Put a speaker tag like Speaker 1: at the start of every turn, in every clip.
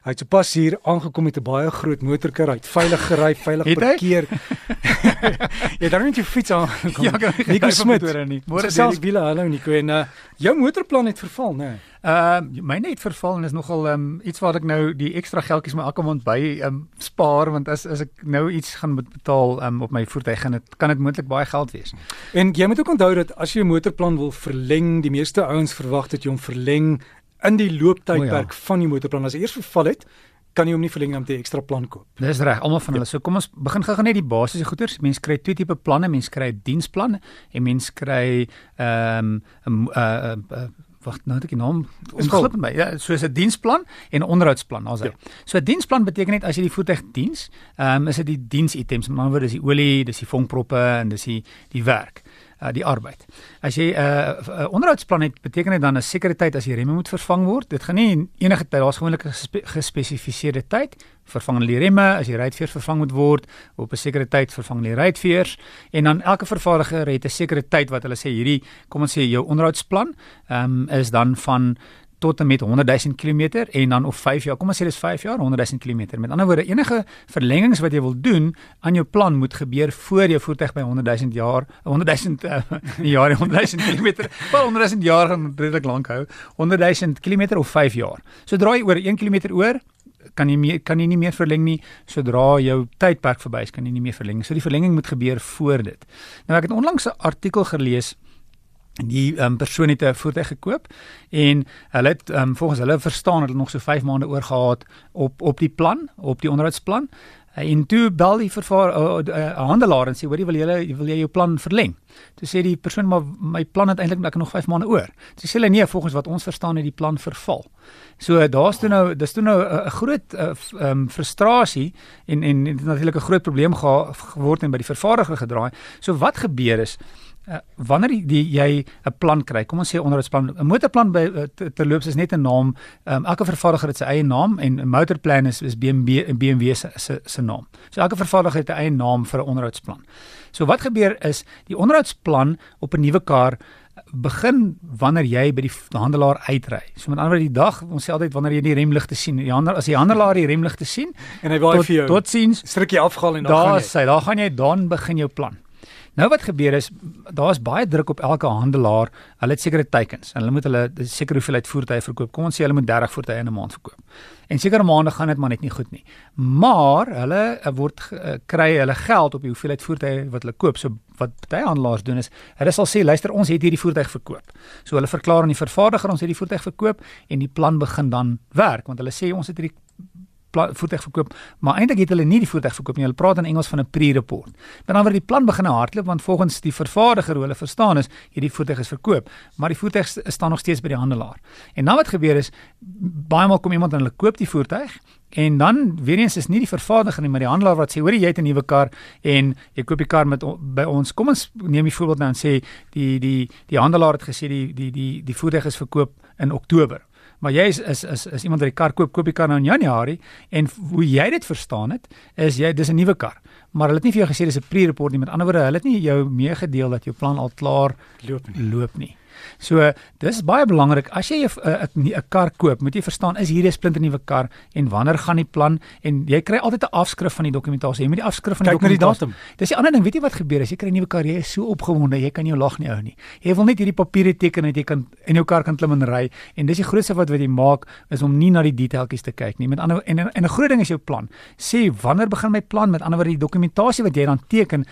Speaker 1: Hy het sopas hier aangekom met 'n baie groot motorkar, hy het veilig gery, veilig parkeer. jy het dan net jou fiets aangekom.
Speaker 2: Ja,
Speaker 1: Nico Smit. Môre selfs wiele, hallo Nico en uh, jou motorplan het verval, né? Nee.
Speaker 2: Ehm uh, myne het verval en is nogal ehm um, iets wat ek nou die ekstra geldjies my elke maand by ehm um, spaar want as as ek nou iets gaan moet betaal ehm um, op my voertuig gaan dit kan dit moontlik baie geld wees.
Speaker 1: En jy moet ook onthou dat as jy 'n motorplan wil verleng, die meeste ouens verwag dat jy hom verleng in die looptydperk ja. van die motorplan. As hy eers verval het, kan jy hom nie verleng om te ekstra plan koop.
Speaker 2: Dis reg, almal van hulle. Ja. So kom ons begin gou-gou net die basiese goeders. Mense kry twee tipe planne. Mense kry 'n diensplan en mense kry ehm 'n 'n uh, uh, wag nou ek naam onglip my ja soos 'n diensplan en 'n onderhoudsplan as hy. Ja. So 'n diensplan beteken net as jy die voertuig diens, ehm um, is dit die diensitems, met ander woorde is die olie, dis die vonkproppe en dis die die werk uh, die arbeid. As jy 'n uh, onderhoudsplan het, beteken dit dan 'n sekere tyd as die remme moet vervang word. Dit gaan nie enige tyd, daar's gewoonlik 'n gespe gespesifiseerde tyd vervang hulle die remme as die ruitveer vervang moet word op 'n sekere tyd vervang die ruitveers en dan elke vervaardiger het 'n sekere tyd wat hulle sê hierdie kom ons sê jou onderhoudsplan ehm um, is dan van tot en met 100 000 km en dan of 5 jaar. Kom ons sê dis 5 jaar, 100 000 km. Met ander woorde, enige verlengings wat jy wil doen aan jou plan moet gebeur voor jou voertuig by 100 000 jaar, 100 000 uh, jaar, 100 000 km. Wel 100 000 jaar gaan redelik lank hou. 100 000 km of 5 jaar. Sodra jy oor 1 km oor kan jy meer kan jy nie meer verleng nie sodra jou tydperk verby is kan jy nie meer verleng. So die verlenging moet gebeur voor dit. Nou ek het onlangs 'n artikel gelees die um, persoon het 'n voertuig gekoop en hulle het um, volgens hulle verstaan hulle nog so 5 maande oor gehad op op die plan, op die onderhoudsplan. En toe bel die vervaar 'n uh, uh, uh, handelaar en sê hoorie wil jy wil jy jou plan verleng? Toe sê die persoon maar my plan het eintlik ek nog 5 maande oor. Toe sê hulle nee, volgens wat ons verstaan het die plan verval. So daar's toe nou dis toe nou 'n groot ehm uh, um, frustrasie en en natuurlik 'n groot probleem ge geword en by die vervaardiger gedraai. So wat gebeur is uh, wanneer die, die, jy 'n plan kry, kom ons sê onderhoudsplan, 'n motorplan by uh, terloops is net 'n naam. Um, elke vervaardiger het sy eie naam en 'n motorplan is is BMW BMW se se se naam. So elke vervaardiger het 'n eie naam vir 'n onderhoudsplan. So wat gebeur is die onderhoudsplan op 'n nuwe kar begin wanneer jy by die handelaar uitry. So met ander woorde die dag, ons sê altyd wanneer jy die remligte sien. Die ander as die handelaar die remligte sien
Speaker 1: en hy wil vir jou
Speaker 2: tot sins
Speaker 1: strukkie afhaal en
Speaker 2: dan gaan jy. Daar sê, daar gaan jy dan begin jou plan. Nou wat gebeur is daar's baie druk op elke handelaar. Hulle het sekere teikens en hulle moet hulle sekere hoeveelheid voertuie verkoop. Kom ons sê hulle moet 30 voertuie in 'n maand verkoop. En sekere maande gaan dit maar net nie goed nie. Maar hulle eh, word uh, kry hulle geld op die hoeveelheid voertuie wat hulle koop. So wat baie handelaars doen is hulle sal sê luister ons het hierdie voertuig verkoop. So hulle verklaar aan die vervaardiger ons het die voertuig verkoop en die plan begin dan werk want hulle sê ons het hierdie voertuig verkoop, maar eintlik het hulle nie die voertuig verkoop nie. Hulle praat in Engels van 'n pre-report. Dan dan word die plan begin hardloop want volgens die vervaardiger hoe hulle verstaan is, hierdie voertuig is verkoop, maar die voertuig staan nog steeds by die handelaar. En dan wat gebeur is baie maal kom iemand en hulle koop die voertuig En dan weer eens is nie die vervaardiger nie, maar die handelaar wat sê, "Hoor jy het 'n nuwe kar en jy koop die kar met by ons. Kom ons neem die voorbeeld nou en sê die die die handelaar het gesê die die die die voertuig is verkoop in Oktober. Maar jy is is is, is iemand wat die kar koop, koop die kar nou in Januarie en hoe jy dit verstaan het, is jy dis 'n nuwe kar. Maar hulle het nie vir jou gesê dis 'n pre-report nie. Met ander woorde, hulle het nie jou meegedeel dat jou plan al klaar
Speaker 1: loop nie.
Speaker 2: Loop nie. So dis baie belangrik as jy 'n 'n kar koop, moet jy verstaan is hierdie 'n splinter nuwe kar en wanneer gaan die plan en jy kry altyd 'n afskrif van die dokumentasie. Jy moet die afskrif van die
Speaker 1: Kijk dokumentasie.
Speaker 2: Dis die ander ding, weet jy wat gebeur as jy kry 'n nuwe kar, jy is so opgewonde, jy kan jou lag nie hou nie. Jy wil net hierdie papiere teken dat jy kan in jou kar kan klim en ry en dis die grootste wat wat jy maak is om nie na die detailtjies te kyk nie. Met ander en en 'n groot ding is jou plan. Sê wanneer begin my plan? Met ander woorde die dokumentasie wat jy dan teken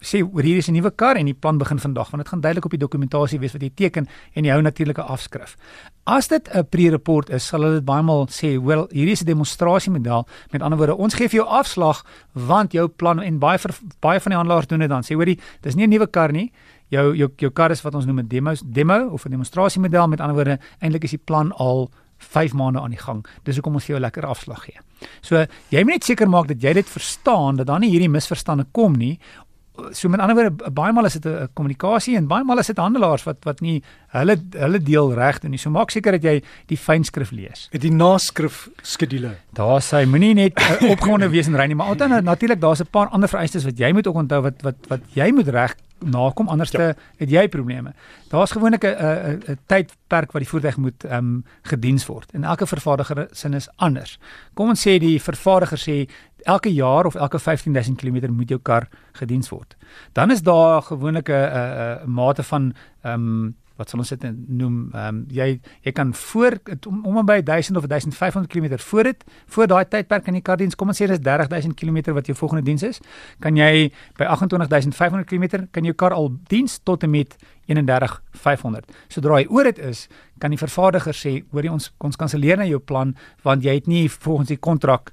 Speaker 2: sê oor hier is 'n nuwe kar en die plan begin vandag want dit gaan duidelik op die dokumentasie wees wat jy teken en jy hou natuurlike afskrif. As dit 'n pre-report is, sal hulle dit baie maal sê, "Wel, hierdie is 'n demonstrasiemodel." Met ander woorde, ons gee vir jou afslag want jou plan en baie ver, baie van die handelaars doen dit dan. Sê, "Hoorie, dis nie 'n nuwe kar nie. Jou jou jou kar is wat ons noem 'n demo demo of 'n demonstrasiemodel." Met ander woorde, eintlik is die plan al 5 maande aan die gang. Dis hoekom ons vir jou lekker afslag gee. So, jy moet net seker maak dat jy dit verstaan dat dan nie hierdie misverstande kom nie so met ander woorde baie maal is dit 'n kommunikasie en baie maal is dit handelaars wat wat nie hulle hulle deel reg doen nie. So maak seker dat jy die fynskrif lees.
Speaker 1: Het die naskrif skedule.
Speaker 2: Daar sê moenie net uh, opgewonde wees en ry nie, maar altyd natuurlik daar's 'n paar ander vereistes wat jy moet ook onthou wat wat wat jy moet reg nakom anders ja. het jy probleme. Daar's gewoonlik 'n 'n tydperk wat die voertuig moet ehm um, gediens word en elke vervaardiger sin is anders. Kom ons sê die vervaardiger sê elke jaar of elke 15000 km moet jou kar gediens word. Dan is daar gewoonlik 'n 'n 'n mate van ehm um, wat sal ons dit noem ehm um, jy jy kan voor om, om by 1000 of 1500 km voor dit voor daai tydperk in die kardiens kom ons sê dis 30000 km wat jou volgende diens is kan jy by 28500 km kan jou kar al diens tot en met 31500 sodra hy oor dit is kan die vervaardiger sê hoor jy ons ons kanselleer na jou plan want jy het nie volgens die kontrak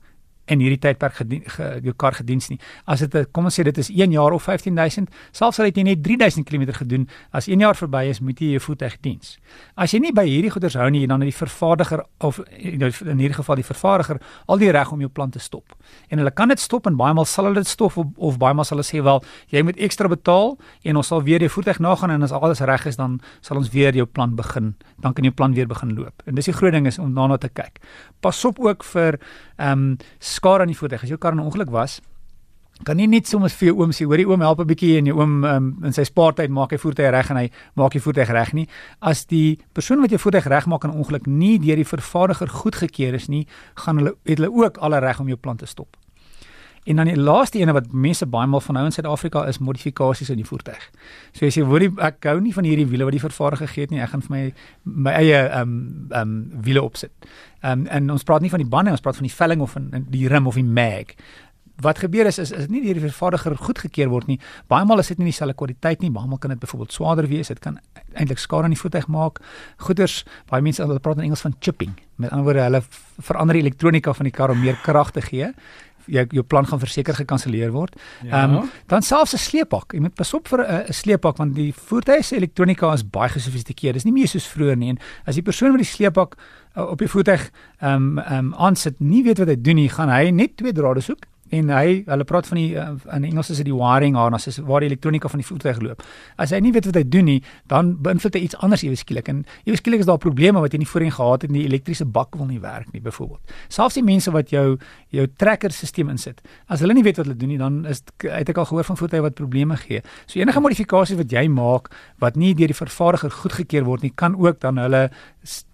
Speaker 2: in hierdie tydperk gedien ge, jou kar gediens nie. As dit kom ons sê dit is 1 jaar of 15000, selfs al het jy net 3000 km gedoen, as 1 jaar verby is, moet jy jou voertuig diens. As jy nie by hierdie goeders hou nie, dan het die vervaardiger of in hierdie geval die vervaardiger al die reg om jou plan te stop. En hulle kan dit stop en baie maal sal hulle dit stop of, of baie maal sal hulle sê wel, jy moet ekstra betaal en ons sal weer jou voertuig nagaan en as alles reg is, dan sal ons weer jou plan begin. Dan kan jou plan weer begin loop. En dis die groot ding is om daarna te kyk. Pas op ook vir ehm um, skade aan die voertuig. As jou kar 'n ongeluk was, kan nie net sommer vir jou oom sê, hoorie oom help 'n bietjie en jou oom um, in sy spaartyd maak hy voertuig reg en hy maak die voertuig reg nie. As die persoon wat jou voertuig regmaak in 'n ongeluk nie deur die vervaardiger goedgekeur is nie, gaan hulle het hulle ook alle reg om jou plan te stop. En dan die laaste ene wat mense baie maal van hou in Suid-Afrika is modifikasies in die voertuig. So as jy hoorie ek hou nie van hierdie wiele wat die vervaardiger gee nie, ek gaan vir my my eie ehm um, ehm um, wiele opsit. Ehm um, en ons praat nie van die bande, ons praat van die velling of van die rim of die mag. Wat gebeur is is is nie deur die vervaardiger goedgekeur word nie. Baie maal is dit nie dieselfde kwaliteit nie. Baie maal kan dit byvoorbeeld swaarder wees. Dit kan eintlik skade aan die voertuig maak. Goeders, baie mense hulle praat in Engels van chipping. Met ander woorde, hulle verander die elektronika van die kar om meer krag te gee jou jou plan gaan verseker gekanselleer word. Ja. Ehm ja. um, dan selfs 'n sleepbak. Jy moet pas op vir 'n 'n sleepbak want die voertuie se elektronika is baie gesofistikeerd. Dis nie meer soos vroeër nie. En as die persoon met die sleepbak uh, op die voertuig ehm um, ehm um, aansit, nie weet wat hy doen nie, gaan hy net twee drade soek en hy hulle praat van die uh, in Engels is dit die wiring harness is waar die elektronika van die voertuig loop. As hy nie weet wat hy doen nie, dan beïnvloed hy iets anders ewe skielik en ewe skielik is daar probleme wat jy nie voorheen gehad het en die elektriese bak wil nie werk nie byvoorbeeld. Selfs die mense wat jou jou tracker stelsel insit, as hulle nie weet wat hulle doen nie, dan is het ek al gehoor van voertuie wat probleme gee. So enige modifikasies wat jy maak wat nie deur die vervaardiger goedgekeur word nie, kan ook dan hulle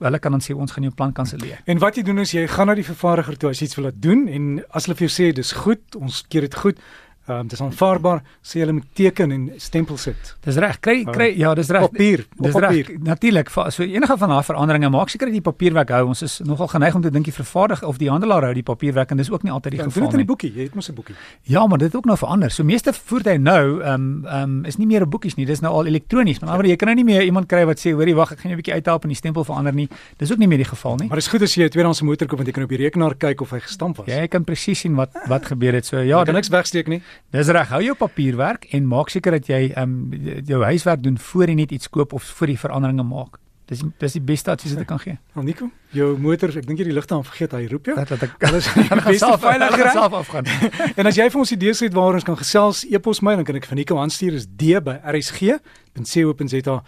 Speaker 2: hulle kan dan sê ons gaan jou plan kanselleer.
Speaker 1: En wat jy doen is jy gaan na die vervaardiger toe as jy iets wil doen en as hulle vir jou sê dis goed, ons keer dit goed. Ehm um, dis aanvaarbaar, sê hulle moet teken en stempel sit.
Speaker 2: Dis reg. Kry kry uh, ja, dis reg.
Speaker 1: Papier,
Speaker 2: dis papier. Natuurlik, so enige van daai veranderinge maak seker dat die papierwerk hou. Ons is nogal geneig om te dink die vervaardiger of die handelaar hou die papierwerk en dis ook nie altyd die ja, geval nie.
Speaker 1: Dit in die boekie, jy het mos 'n boekie.
Speaker 2: Ja, maar dit het ook nou verander. So meeste voertuie nou ehm um, ehm um, is nie meer 'n boekies nie, dis nou al elektronies. Maar ja. jy kan nou nie meer iemand kry wat sê, hoorie, wag, ek gaan jou 'n bietjie uithelp en die stempel verander nie. Dis ook nie meer die geval nie.
Speaker 1: Maar dis goed as jy 'n tweedehandse motor koop want jy kan op die rekenaar kyk of hy gestamp was.
Speaker 2: Ja, jy kan presies sien wat wat gebeur het. So ja,
Speaker 1: kan niks wegsteek nie.
Speaker 2: Dis reg. Hou jou papierwerk en maak seker dat jy ehm um, jou huiswerk doen voor jy net iets koop of voor jy veranderinge maak. Dis dis die beste advies wat ek kan gee.
Speaker 1: Nou Nico, jou motor, ek dink jy die ligte aan vergeet, hy roep jou.
Speaker 2: Dat dat ek alles self veilig self afgaan.
Speaker 1: en as jy vir ons idees het waar ons kan gesels, e-pos my dan kan ek vir Nico aanstuur is d by rsg.co.za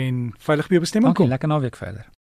Speaker 1: en veilig by bestemming
Speaker 2: kom. Okay, lekker naweek verder.